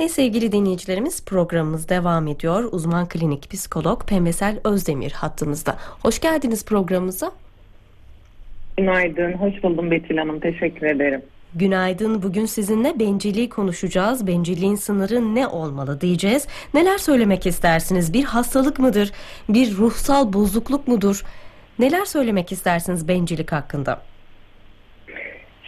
Ve sevgili dinleyicilerimiz programımız devam ediyor. Uzman klinik psikolog Pembesel Özdemir hattımızda. Hoş geldiniz programımıza. Günaydın, hoş buldum Betül Hanım. Teşekkür ederim. Günaydın. Bugün sizinle bencilliği konuşacağız. Bencilliğin sınırı ne olmalı diyeceğiz. Neler söylemek istersiniz? Bir hastalık mıdır? Bir ruhsal bozukluk mudur? Neler söylemek istersiniz bencillik hakkında?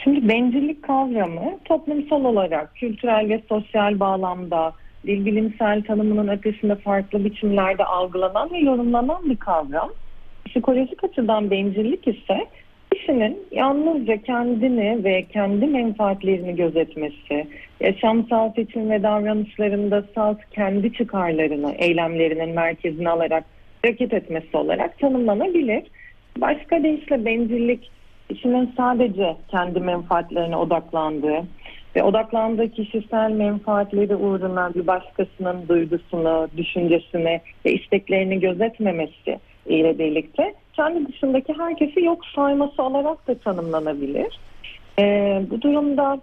Şimdi bencillik kavramı toplumsal olarak kültürel ve sosyal bağlamda dil bilimsel tanımının ötesinde farklı biçimlerde algılanan ve yorumlanan bir kavram. Psikolojik açıdan bencillik ise kişinin yalnızca kendini ve kendi menfaatlerini gözetmesi, yaşamsal seçim ve davranışlarında salt kendi çıkarlarını, eylemlerinin merkezine alarak hareket etmesi olarak tanımlanabilir. Başka deyişle bencillik kişinin sadece kendi menfaatlerine odaklandığı ve odaklandığı kişisel menfaatleri uğruna bir başkasının duygusunu, düşüncesini ve isteklerini gözetmemesi ile birlikte kendi dışındaki herkesi yok sayması olarak da tanımlanabilir. Ee, bu durumda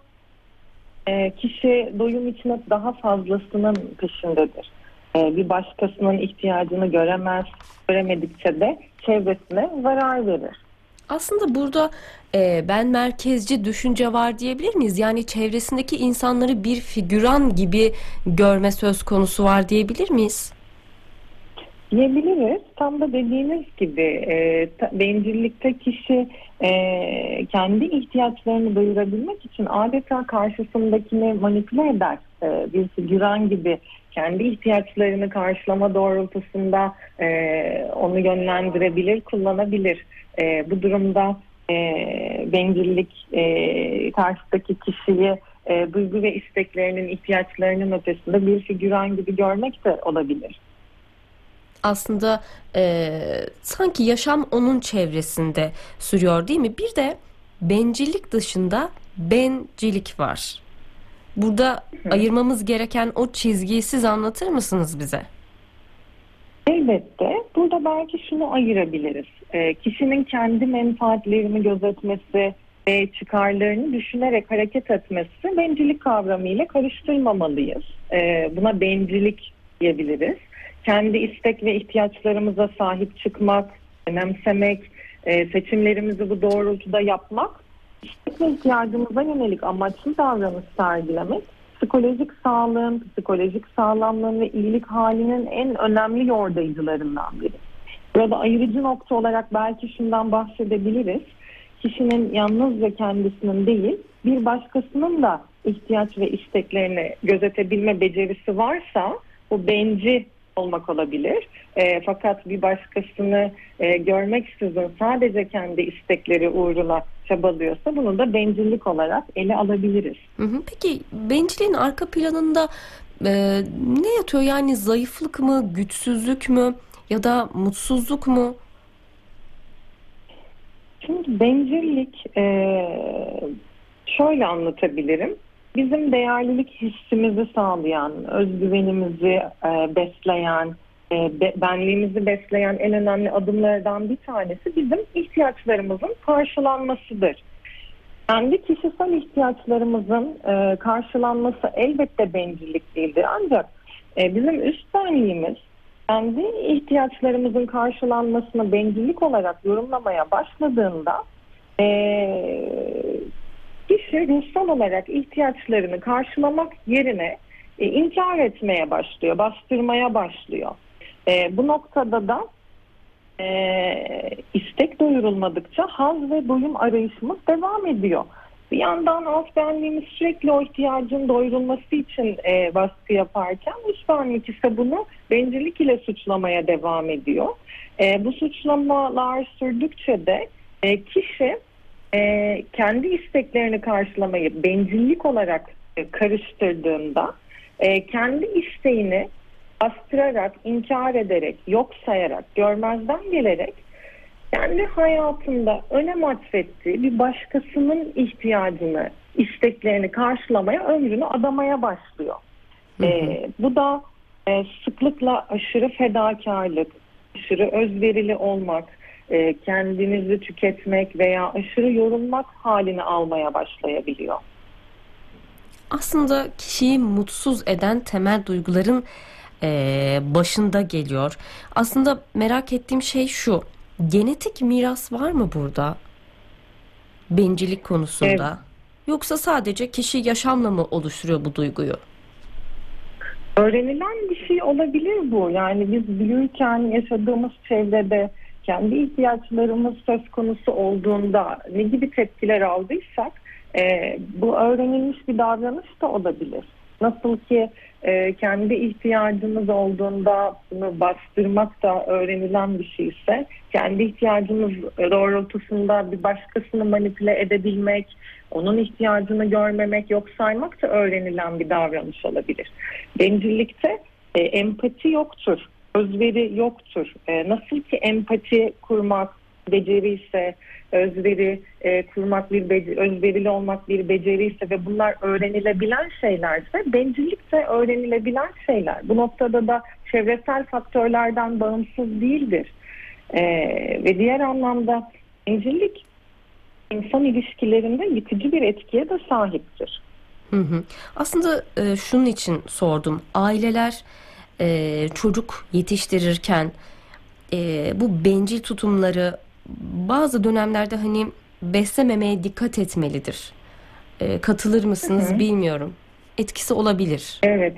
e, kişi doyum için hep daha fazlasının peşindedir. Ee, bir başkasının ihtiyacını göremez, göremedikçe de çevresine zarar verir. Aslında burada e, ben merkezci düşünce var diyebilir miyiz? Yani çevresindeki insanları bir figüran gibi görme söz konusu var diyebilir miyiz? Diyebiliriz. Tam da dediğiniz gibi e, bencillikte kişi e, kendi ihtiyaçlarını doyurabilmek için adeta karşısındakini manipüle eder. E, bir figüran gibi kendi ihtiyaçlarını karşılama doğrultusunda e, onu yönlendirebilir, kullanabilir. E, bu durumda e, bencillik e, karşıdaki kişiyi e, duygu ve isteklerinin, ihtiyaçlarının ötesinde bir figüran gibi görmek de olabilir aslında e, sanki yaşam onun çevresinde sürüyor değil mi? Bir de bencillik dışında bencilik var. Burada Hı. ayırmamız gereken o çizgiyi siz anlatır mısınız bize? Elbette. Burada belki şunu ayırabiliriz. E, kişinin kendi menfaatlerini gözetmesi ve çıkarlarını düşünerek hareket etmesi bencillik kavramıyla karıştırmamalıyız. E, buna bencillik diyebiliriz kendi istek ve ihtiyaçlarımıza sahip çıkmak, önemsemek, e, seçimlerimizi bu doğrultuda yapmak, ve ihtiyacımıza yönelik amaçlı davranış sergilemek, psikolojik sağlığın, psikolojik sağlamlığın ve iyilik halinin en önemli yordayıcılarından biri. Burada ayırıcı nokta olarak belki şundan bahsedebiliriz. Kişinin yalnızca kendisinin değil, bir başkasının da ihtiyaç ve isteklerini gözetebilme becerisi varsa bu benci olmak olabilir. E, fakat bir başkasını e, görmek istiyorsa sadece kendi istekleri uğruna çabalıyorsa bunu da bencillik olarak ele alabiliriz. Hı hı. Peki bencilliğin arka planında e, ne yatıyor? Yani zayıflık mı, güçsüzlük mü ya da mutsuzluk mu? Şimdi bencillik e, şöyle anlatabilirim bizim değerlilik hissimizi sağlayan, özgüvenimizi e, besleyen, e, be, benliğimizi besleyen en önemli adımlardan bir tanesi bizim ihtiyaçlarımızın karşılanmasıdır. Kendi kişisel ihtiyaçlarımızın e, karşılanması elbette bencillik değildir. Ancak e, bizim üst benliğimiz kendi ihtiyaçlarımızın karşılanmasını bencillik olarak yorumlamaya başladığında e, kişi ruhsal olarak ihtiyaçlarını karşılamak yerine e, inkar etmeye başlıyor, bastırmaya başlıyor. E, bu noktada da e, istek doyurulmadıkça haz ve doyum arayışımız devam ediyor. Bir yandan alt benliğimiz sürekli o ihtiyacın doyurulması için e, baskı yaparken üst benlik ise bunu bencillik ile suçlamaya devam ediyor. E, bu suçlamalar sürdükçe de e, kişi e, kendi isteklerini karşılamayı bencillik olarak e, karıştırdığında e, kendi isteğini bastırarak, inkar ederek, yok sayarak, görmezden gelerek kendi hayatında önem atfettiği bir başkasının ihtiyacını, isteklerini karşılamaya, ömrünü adamaya başlıyor. Hı hı. E, bu da e, sıklıkla aşırı fedakarlık, aşırı özverili olmak, e, kendinizi tüketmek veya aşırı yorulmak halini almaya başlayabiliyor. aslında kişiyi mutsuz eden temel duyguların e, başında geliyor. Aslında merak ettiğim şey şu. Genetik miras var mı burada? Bencillik konusunda. Evet. Yoksa sadece kişi yaşamla mı oluşturuyor bu duyguyu? Öğrenilen bir şey olabilir bu. Yani biz büyürken yaşadığımız çevrede kendi ihtiyaçlarımız söz konusu olduğunda ne gibi tepkiler aldıysak e, bu öğrenilmiş bir davranış da olabilir. Nasıl ki e, kendi ihtiyacımız olduğunda bunu bastırmak da öğrenilen bir şeyse, kendi ihtiyacımız doğrultusunda bir başkasını manipüle edebilmek, onun ihtiyacını görmemek, yok saymak da öğrenilen bir davranış olabilir. Bencillikte e, empati yoktur, özveri yoktur. E, nasıl ki empati kurmak beceri ise, özveri e, kurmak bir beceri, özverili olmak bir beceri ise ve bunlar öğrenilebilen şeylerse bencillik de öğrenilebilen şeyler. Bu noktada da çevresel faktörlerden bağımsız değildir. E, ve diğer anlamda bencillik insan ilişkilerinde yıkıcı bir etkiye de sahiptir. Hı hı. Aslında e, şunun için sordum. Aileler e, çocuk yetiştirirken e, bu bencil tutumları bazı dönemlerde hani beslememeye dikkat etmelidir. E, katılır mısınız Hı hı. bilmiyorum. Etkisi olabilir. Evet.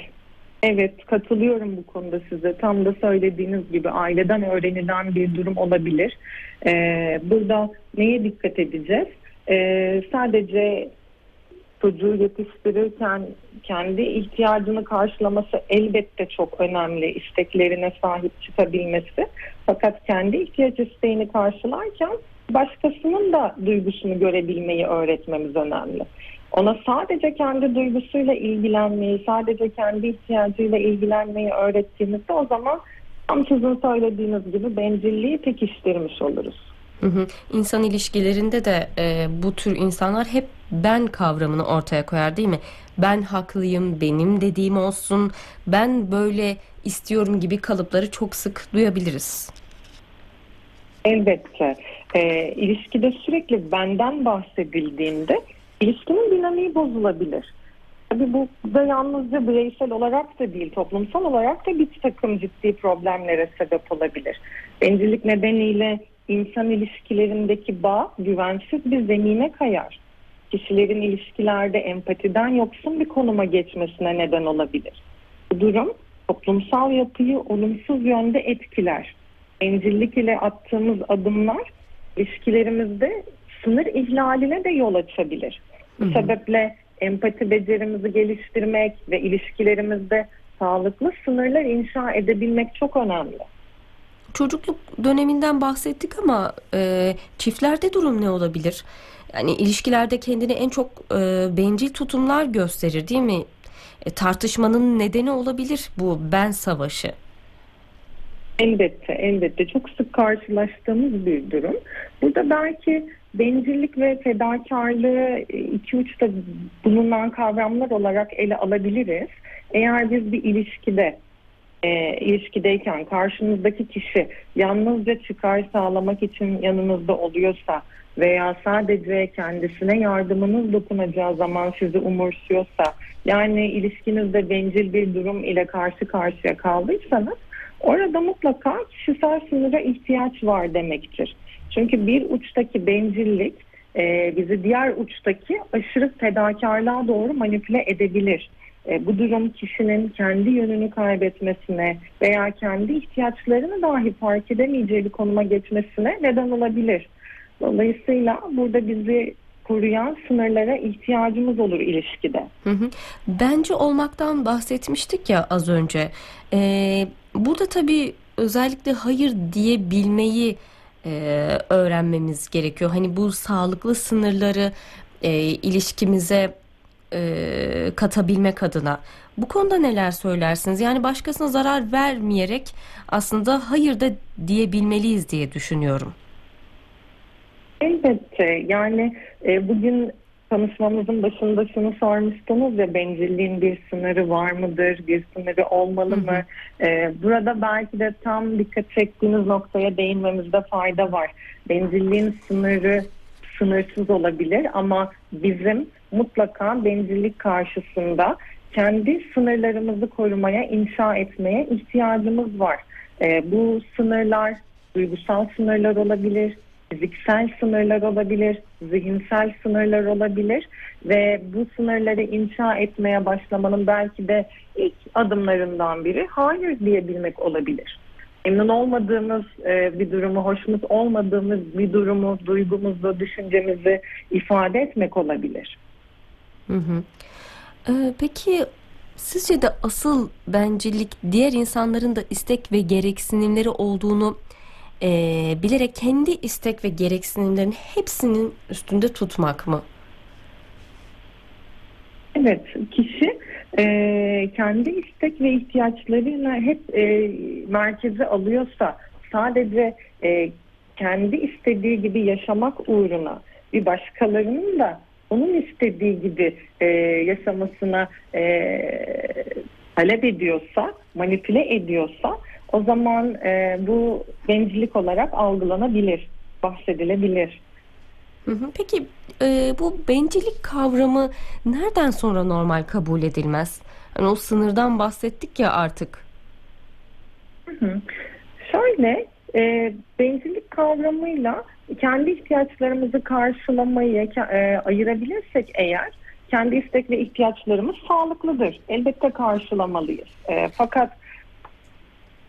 Evet katılıyorum bu konuda size. Tam da söylediğiniz gibi aileden öğrenilen bir durum olabilir. Ee, burada neye dikkat edeceğiz? Ee, sadece çocuğu yetiştirirken kendi ihtiyacını karşılaması elbette çok önemli. isteklerine sahip çıkabilmesi. Fakat kendi ihtiyaç isteğini karşılarken başkasının da duygusunu görebilmeyi öğretmemiz önemli. Ona sadece kendi duygusuyla ilgilenmeyi, sadece kendi ihtiyacıyla ilgilenmeyi öğrettiğimizde o zaman tam sizin söylediğiniz gibi bencilliği pekiştirmiş oluruz. Hı hı. İnsan ilişkilerinde de e, bu tür insanlar hep ben kavramını ortaya koyar değil mi? Ben haklıyım, benim dediğim olsun, ben böyle istiyorum gibi kalıpları çok sık duyabiliriz. Elbette. Ee, ilişkide sürekli benden bahsedildiğinde ilişkinin dinamiği bozulabilir. Tabii bu da yalnızca bireysel olarak da değil, toplumsal olarak da bir takım ciddi problemlere sebep olabilir. Bencillik nedeniyle insan ilişkilerindeki bağ güvensiz bir zemine kayar. Kişilerin ilişkilerde empatiden yoksun bir konuma geçmesine neden olabilir. Bu durum toplumsal yapıyı olumsuz yönde etkiler. Bencillik ile attığımız adımlar ilişkilerimizde sınır ihlaline de yol açabilir. Bu sebeple empati becerimizi geliştirmek ve ilişkilerimizde sağlıklı sınırlar inşa edebilmek çok önemli. Çocukluk döneminden bahsettik ama e, çiftlerde durum ne olabilir? Yani ilişkilerde kendini en çok e, bencil tutumlar gösterir değil mi? E, tartışmanın nedeni olabilir bu ben savaşı. Elbette, elbette çok sık karşılaştığımız bir durum. Burada belki bencillik ve fedakarlığı e, iki uçta bulunan kavramlar olarak ele alabiliriz. Eğer biz bir ilişkide e, ilişkideyken karşınızdaki kişi yalnızca çıkar sağlamak için yanınızda oluyorsa veya sadece kendisine yardımınız dokunacağı zaman sizi umursuyorsa yani ilişkinizde bencil bir durum ile karşı karşıya kaldıysanız orada mutlaka kişisel sınıra ihtiyaç var demektir. Çünkü bir uçtaki bencillik e, bizi diğer uçtaki aşırı fedakarlığa doğru manipüle edebilir. E, bu durum kişinin kendi yönünü kaybetmesine veya kendi ihtiyaçlarını dahi fark edemeyeceği bir konuma geçmesine neden olabilir. Dolayısıyla burada bizi koruyan sınırlara ihtiyacımız olur ilişkide. Hı hı. Bence olmaktan bahsetmiştik ya az önce. Ee, burada tabii özellikle hayır diyebilmeyi e, öğrenmemiz gerekiyor. Hani bu sağlıklı sınırları e, ilişkimize e, katabilmek adına. Bu konuda neler söylersiniz? Yani başkasına zarar vermeyerek aslında hayır da diyebilmeliyiz diye düşünüyorum. Elbette yani e, bugün konuşmamızın başında şunu sormuştunuz ya bencilliğin bir sınırı var mıdır, bir sınırı olmalı mı? E, burada belki de tam dikkat çektiğiniz noktaya değinmemizde fayda var. Bencilliğin sınırı sınırsız olabilir ama bizim mutlaka bencillik karşısında kendi sınırlarımızı korumaya, inşa etmeye ihtiyacımız var. E, bu sınırlar duygusal sınırlar olabilir, fiziksel sınırlar olabilir, zihinsel sınırlar olabilir ve bu sınırları inşa etmeye başlamanın belki de ilk adımlarından biri hayır diyebilmek olabilir. Memnun olmadığımız e, bir durumu, hoşnut olmadığımız bir durumu, duygumuzu, düşüncemizi ifade etmek olabilir. Hı hı. Ee, peki sizce de asıl bencillik diğer insanların da istek ve gereksinimleri olduğunu e, bilerek kendi istek ve gereksinimlerin hepsinin üstünde tutmak mı? Evet, kişi e, kendi istek ve ihtiyaçlarını hep e, merkeze alıyorsa sadece e, kendi istediği gibi yaşamak uğruna bir başkalarının da onun istediği gibi e, yaşamasına e, talep ediyorsa, manipüle ediyorsa o zaman e, bu bencillik olarak algılanabilir, bahsedilebilir. Peki e, bu bencillik kavramı nereden sonra normal kabul edilmez? Yani o sınırdan bahsettik ya artık. Hı hı. Şöyle e, bencillik kavramıyla kendi ihtiyaçlarımızı karşılamayı e, ayırabilirsek eğer kendi istek ve ihtiyaçlarımız sağlıklıdır. Elbette karşılamalıyız. E, fakat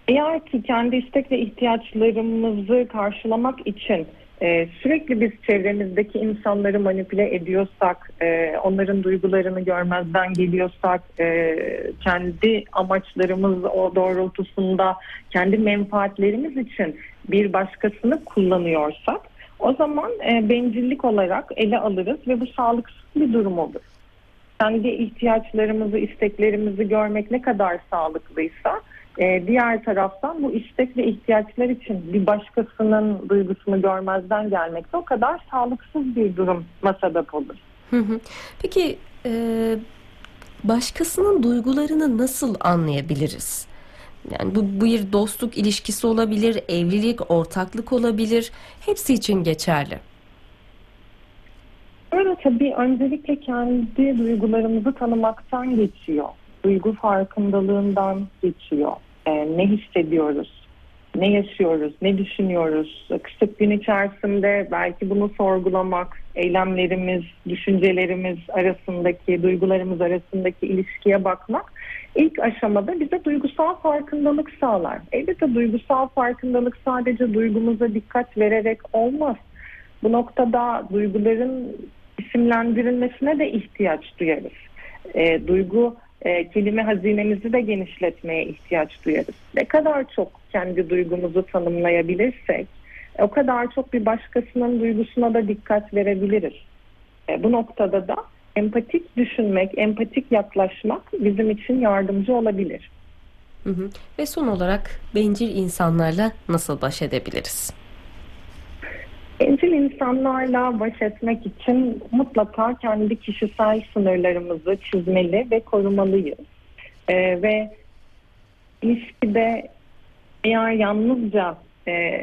eğer ki kendi istek ve ihtiyaçlarımızı karşılamak için e, sürekli biz çevremizdeki insanları manipüle ediyorsak, e, onların duygularını görmezden geliyorsak, e, kendi amaçlarımız o doğrultusunda, kendi menfaatlerimiz için bir başkasını kullanıyorsak, o zaman e, bencillik olarak ele alırız ve bu sağlıksız bir durum olur. Kendi ihtiyaçlarımızı, isteklerimizi görmek ne kadar sağlıklıysa, e, diğer taraftan bu istek ve ihtiyaçlar için bir başkasının duygusunu görmezden gelmek de o kadar sağlıksız bir durum sebep olur. Peki e, başkasının duygularını nasıl anlayabiliriz? Yani bu, bu bir dostluk ilişkisi olabilir, evlilik, ortaklık olabilir. Hepsi için geçerli. Öyle tabii öncelikle kendi duygularımızı tanımaktan geçiyor duygu farkındalığından geçiyor. E, ne hissediyoruz, ne yaşıyoruz, ne düşünüyoruz. Kısık gün içerisinde belki bunu sorgulamak, eylemlerimiz, düşüncelerimiz arasındaki, duygularımız arasındaki ilişkiye bakmak ilk aşamada bize duygusal farkındalık sağlar. Elbette duygusal farkındalık sadece duygumuza dikkat vererek olmaz. Bu noktada duyguların isimlendirilmesine de ihtiyaç duyarız. E, duygu e, kelime hazinemizi de genişletmeye ihtiyaç duyarız. Ne kadar çok kendi duygumuzu tanımlayabilirsek o kadar çok bir başkasının duygusuna da dikkat verebiliriz. E, bu noktada da empatik düşünmek, empatik yaklaşmak bizim için yardımcı olabilir. Hı hı. Ve son olarak bencil insanlarla nasıl baş edebiliriz? Bencil insanlarla baş etmek için mutlaka kendi kişisel sınırlarımızı çizmeli ve korumalıyız. Ee, ve ilişkide eğer yalnızca e,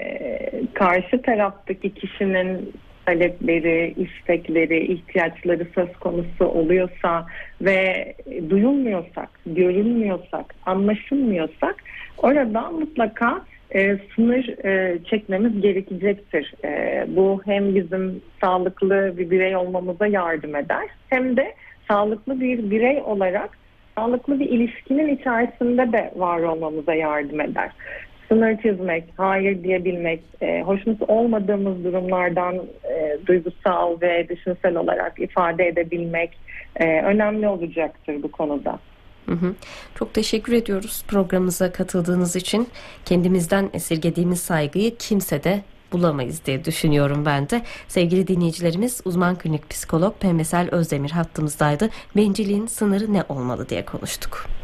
karşı taraftaki kişinin talepleri, istekleri, ihtiyaçları söz konusu oluyorsa ve duyulmuyorsak, görünmüyorsak, anlaşılmıyorsak orada mutlaka e, sınır e, çekmemiz gerekecektir. E, bu hem bizim sağlıklı bir birey olmamıza yardım eder hem de sağlıklı bir birey olarak sağlıklı bir ilişkinin içerisinde de var olmamıza yardım eder. Sınır çizmek, hayır diyebilmek, e, hoşnut olmadığımız durumlardan e, duygusal ve düşünsel olarak ifade edebilmek e, önemli olacaktır bu konuda. Hı hı. Çok teşekkür ediyoruz programımıza katıldığınız için. Kendimizden esirgediğimiz saygıyı kimse de bulamayız diye düşünüyorum ben de. Sevgili dinleyicilerimiz uzman klinik psikolog Pemesel Özdemir hattımızdaydı. Bencilliğin sınırı ne olmalı diye konuştuk.